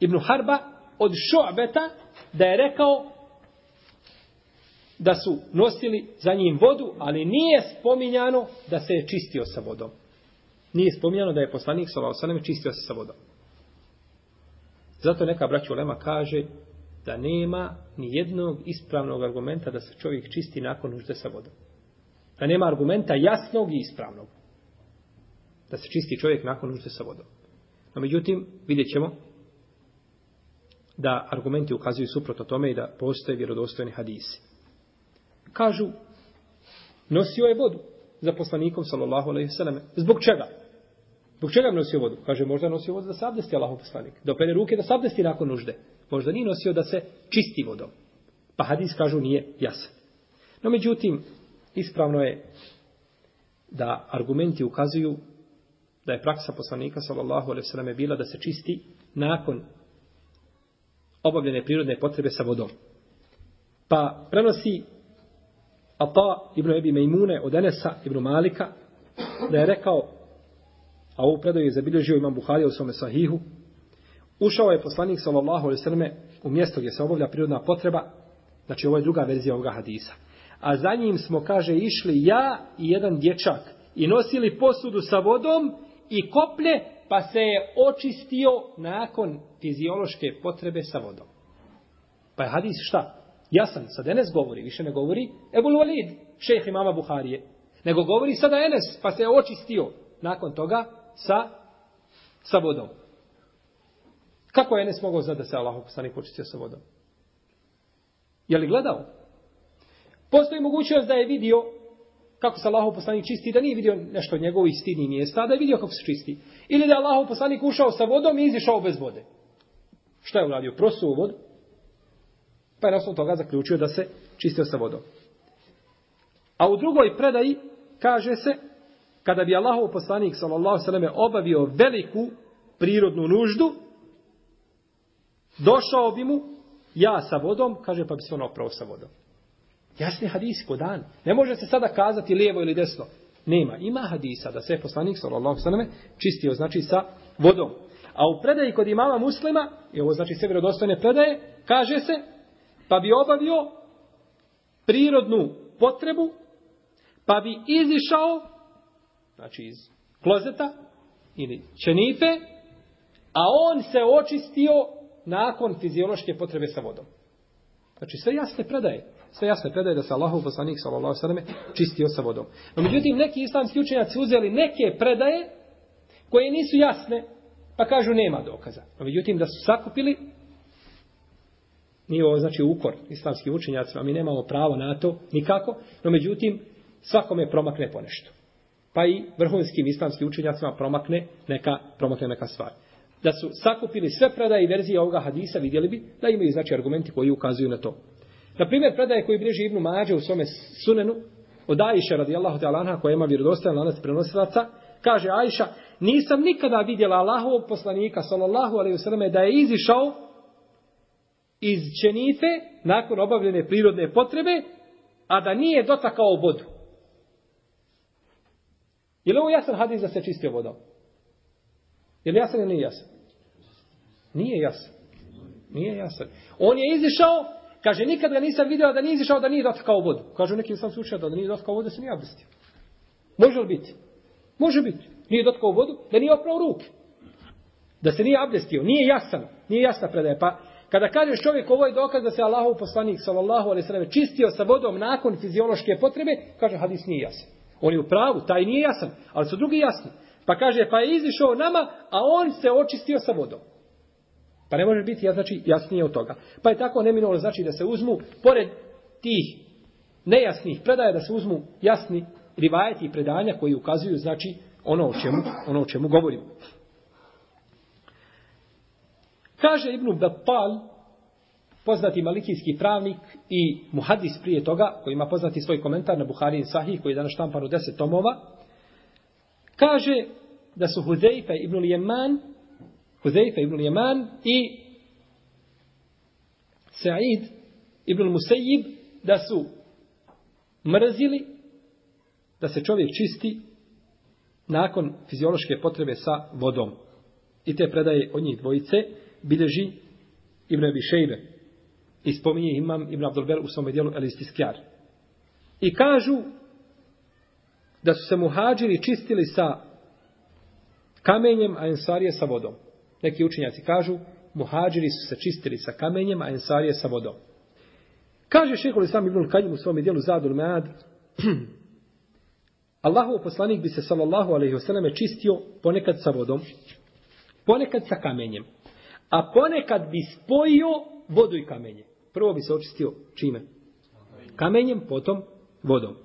ibn Harba od Šo'beta, da je rekao da su nosili za njim vodu, ali nije spominjano da se je čistio sa vodom. Nije spominjano da je poslanik Salao čistio se sa vodom. Zato neka braća Lema kaže da nema ni jednog ispravnog argumenta da se čovjek čisti nakon nužde sa vodom. Da nema argumenta jasnog i ispravnog. Da se čisti čovjek nakon nužde sa vodom. No međutim, vidjet ćemo da argumenti ukazuju suprotno tome i da postoje vjerodostojni hadisi. Kažu, nosio je vodu za poslanikom, sallallahu alaihi sallam. Zbog čega? Zbog čega je nosio vodu? Kaže, možda je nosio vodu da se abdesti Allahov poslanik. Da opere ruke da se abdesti nakon nužde. Možda nije nosio da se čisti vodom. Pa hadis kažu nije jasan. No međutim, ispravno je da argumenti ukazuju da je praksa poslanika sallallahu alejhi ve selleme bila da se čisti nakon obavljene prirodne potrebe sa vodom. Pa prenosi Ata ibn Ebi Mejmune od Enesa ibn Malika da je rekao a ovu predaju je zabilježio imam Buharija u svome sahihu ušao je poslanik sallallahu alaihi sallam u mjesto gdje se obavlja prirodna potreba znači ovo je druga verzija ovoga hadisa a za njim smo kaže išli ja i jedan dječak i nosili posudu sa vodom i koplje pa se je očistio nakon fiziološke potrebe sa vodom pa je hadis šta? jasan, sad Enes govori, više ne govori Ebul Walid, šejh imama Buharije, nego govori sada Enes, pa se je očistio nakon toga sa, sa vodom. Kako je Enes mogao znati da se Allah poslanik očistio sa vodom? Je li gledao? Postoji mogućnost da je vidio kako se Allahov poslanik čisti, da nije vidio nešto od njegovih stidnih mjesta, da je vidio kako se čisti. Ili da je Allahov poslanik ušao sa vodom i izišao bez vode. Šta je uradio? Prosuo vodu Pa je na osnovu toga zaključio da se čistio sa vodom. A u drugoj predaji kaže se, kada bi Allahov poslanik sallallahu sallam obavio veliku prirodnu nuždu, došao bi mu ja sa vodom, kaže pa bi se on oprao sa vodom. Jasni hadisi ko dan. Ne može se sada kazati lijevo ili desno. Nema. Ima hadisa da se poslanik sallallahu sallam čistio znači sa vodom. A u predaji kod imama muslima, i ovo znači sve vjerodostojne predaje, kaže se pa bi obavio prirodnu potrebu, pa bi izišao, znači iz klozeta ili čenife, a on se očistio nakon fiziološke potrebe sa vodom. Znači sve jasne predaje. Sve jasne predaje da se Allahov poslanik sallallahu alejhi ve čistio sa vodom. No međutim neki islamski učenjaci uzeli neke predaje koje nisu jasne, pa kažu nema dokaza. No međutim da su sakupili Nije ovo znači ukor islamskim učenjacima, mi nemamo pravo na to nikako, no međutim svakome promakne ponešto. Pa i vrhunskim islamskim učenjacima promakne neka, promakne neka stvar. da su sakupili sve predaje i verzije ovoga hadisa, vidjeli bi da imaju znači argumenti koji ukazuju na to. Na primjer, predaje koji bliži Ibnu Mađe u svome sunenu, od Ajše radijallahu ta'ala anha, koja ima vjerodostojan lanac prenosilaca, kaže Ajša, nisam nikada vidjela Allahovog poslanika, sallallahu alaihi wasallam, da je izišao iz čenife, nakon obavljene prirodne potrebe, a da nije dotakao vodu. Je li ovo jasan hadis da se čistio vodom? Je li jasan ili nije jasan? Nije jasan. Nije jasan. On je izišao, kaže, nikad ga nisam vidio da nije izišao da nije dotakao vodu. Kažu neki sam slučaj da nije dotakao vodu, da se nije abdestio. Može li biti? Može biti. Nije dotakao vodu, da nije oprao ruke. Da se nije abdestio. Nije jasan. Nije jasna predaja. Pa kada kažeš čovjek ovo je dokaz da se Allahov poslanik sallallahu alejhi ve sellem čistio sa vodom nakon fiziološke potrebe, kaže hadis nije jasan. On je u pravu, taj nije jasan, ali su drugi jasni. Pa kaže, pa je izišao nama, a on se očistio sa vodom. Pa ne može biti ja, znači, jasnije od toga. Pa je tako neminovno znači da se uzmu, pored tih nejasnih predaja, da se uzmu jasni rivajeti i predanja koji ukazuju, znači, ono o čemu, ono o čemu govorimo. Kaže Ibn Battal, poznati malikijski pravnik i muhadis prije toga, koji ima poznati svoj komentar na Buhari i Sahih, koji je danas štampan u deset tomova, kaže da su Hudejfe ibn Lijeman, Huzeife ibn Jeman i Sa'id ibn Musejib, da su mrzili da se čovjek čisti nakon fiziološke potrebe sa vodom. I te predaje od njih dvojice bilježi Ibn Abi Šejbe. I spominje imam Ibn Abdelber u svome dijelu El Istiskjar. I kažu da su se muhađiri čistili sa kamenjem, a ensarije sa vodom. Neki učenjaci kažu, muhađiri su se čistili sa kamenjem, a ensarije sa vodom. Kaže šehol Islam Ibn Kajim u svom dijelu Zadul Mead, Allahov poslanik bi se sallallahu alaihi wasallam čistio ponekad sa vodom, ponekad sa kamenjem, a ponekad bi spojio vodu i kamenje. Prvo bi se očistio čime? Kamenjem, potom vodom.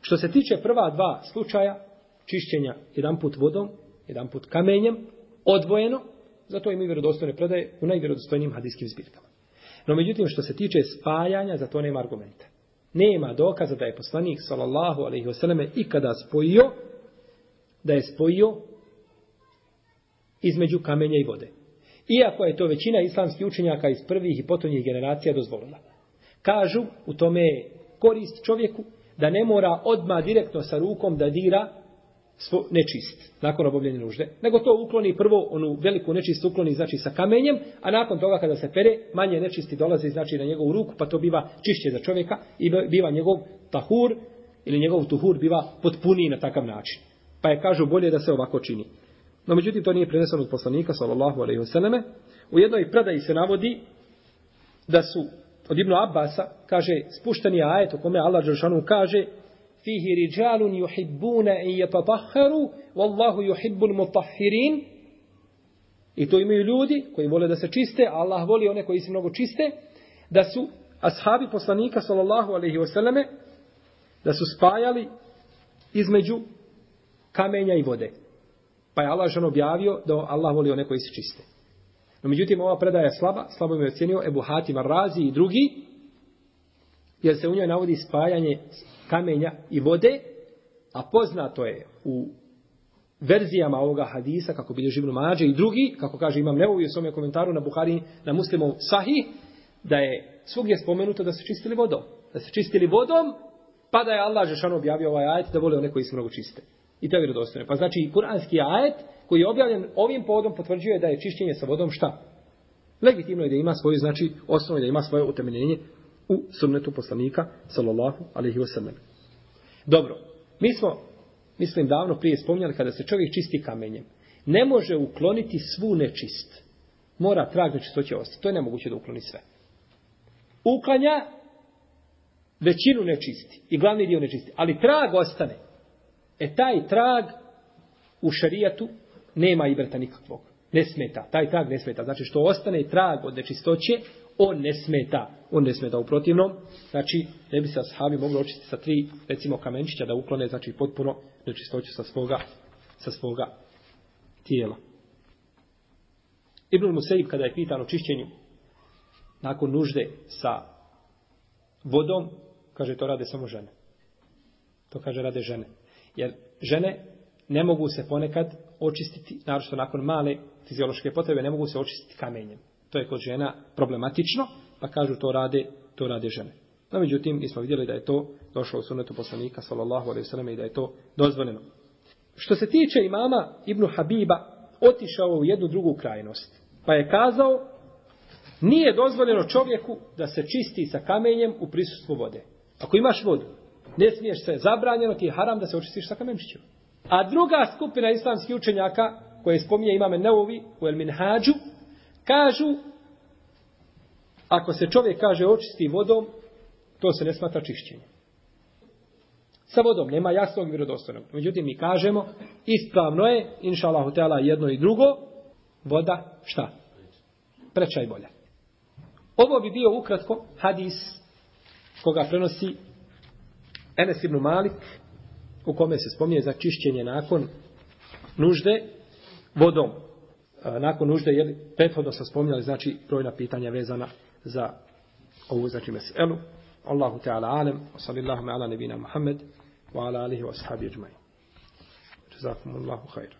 Što se tiče prva dva slučaja, čišćenja jedan put vodom, jedan put kamenjem, odvojeno, zato imaju vjerodostojne predaje u najvjerodostojnijim hadijskim zbirkama. No međutim, što se tiče spajanja, za to nema argumenta. Nema dokaza da je poslanik, sallallahu alaihi vseleme, ikada spojio, da je spojio između kamenja i vode. Iako je to većina islamskih učenjaka iz prvih i potonjih generacija dozvolila. Kažu, u tome korist čovjeku, da ne mora odma direktno sa rukom da dira nečist nakon obavljene nužde, nego to ukloni prvo onu veliku nečist ukloni znači sa kamenjem, a nakon toga kada se pere, manje nečisti dolaze znači na njegovu ruku, pa to biva čišće za čovjeka i biva njegov tahur ili njegov tuhur biva potpuniji na takav način. Pa je kažu bolje da se ovako čini. No međutim to nije preneseno od poslanika sallallahu alejhi ve selleme. U jednoj predaji se navodi da su od Ibnu Abbasa, kaže, spušteni ajet u kome Allah dželešanu kaže, فيه رجال يحبون أن يتطهروا والله يحب المطهرين I to imaju ljudi koji vole da se čiste, a Allah voli one koji se mnogo čiste, da su ashabi poslanika, sallallahu alaihi wasallame, da su spajali između kamenja i vode. Pa je Allah žan objavio da Allah voli one koji se čiste. No međutim, ova predaja je slaba, slabo mi je ocjenio Ebu Hatim Razi i drugi, jer se u njoj navodi spajanje kamenja i vode, a poznato je u verzijama ovoga hadisa, kako bilje živno mađe i drugi, kako kaže imam nevovi u svome komentaru na Buhari, na muslimov sahih, da je svugdje spomenuto da se čistili vodom. Da se čistili vodom, pa da je Allah Žešan objavio ovaj ajet da vole one koji se mnogo čiste. I to je vjerodostojno. Pa znači, kuranski ajet koji je objavljen ovim povodom potvrđuje da je čišćenje sa vodom šta? Legitimno je da ima svoju, znači, osnovu da ima svoje utemeljenje u sunnetu poslanika, sallallahu alaihi wasallam. Dobro, mi smo, mislim, davno prije spomnjali kada se čovjek čisti kamenjem. Ne može ukloniti svu nečist. Mora trag nečistoće ostati. To je nemoguće da ukloni sve. Uklanja većinu nečisti i glavni dio nečisti. Ali trag ostane. E taj trag u šarijatu nema ibrata nikakvog. Ne smeta. Taj trag ne smeta. Znači što ostane trag od nečistoće, on ne smeta. On ne smeta u protivnom. Znači, ne bi se ashabi mogli očistiti sa tri, recimo, kamenčića da uklone, znači, potpuno nečistoću sa svoga, sa svoga tijela. Ibn Musaib kada je pitan o čišćenju nakon nužde sa vodom, kaže to rade samo žene. To kaže rade žene. Jer žene ne mogu se ponekad očistiti, naročito nakon male fiziološke potrebe, ne mogu se očistiti kamenjem. To je kod žena problematično, pa kažu to rade, to rade žene. No, međutim, mi smo vidjeli da je to došlo u sunetu poslanika, sallallahu alaihi sallam, i da je to dozvoljeno. Što se tiče imama Ibnu Habiba, otišao u jednu drugu krajnost. Pa je kazao, nije dozvoljeno čovjeku da se čisti sa kamenjem u prisustvu vode. Ako imaš vodu, ne smiješ se, zabranjeno ti je haram da se očistiš sa kamenčićem. A druga skupina islamskih učenjaka, koje spominje imame Neovi u El Minhađu, kažu, ako se čovjek kaže očisti vodom, to se ne smatra čišćenjem. Sa vodom nema jasnog i vjerodostojnog. Međutim, mi kažemo, ispravno je, inša Allah, jedno i drugo, voda, šta? Preča i bolja. Ovo bi bio ukratko hadis koga prenosi Enes ibn Malik, u kome se spominje za čišćenje nakon nužde vodom. Nakon nužde, jer prethodno sam spominjali, znači, brojna pitanja vezana za ovu, znači, meselu. Allahu Teala alem, sallallahu ala nebina Muhammed, wa ala alihi wa sahabi ajmai. Jazakumullahu khairu.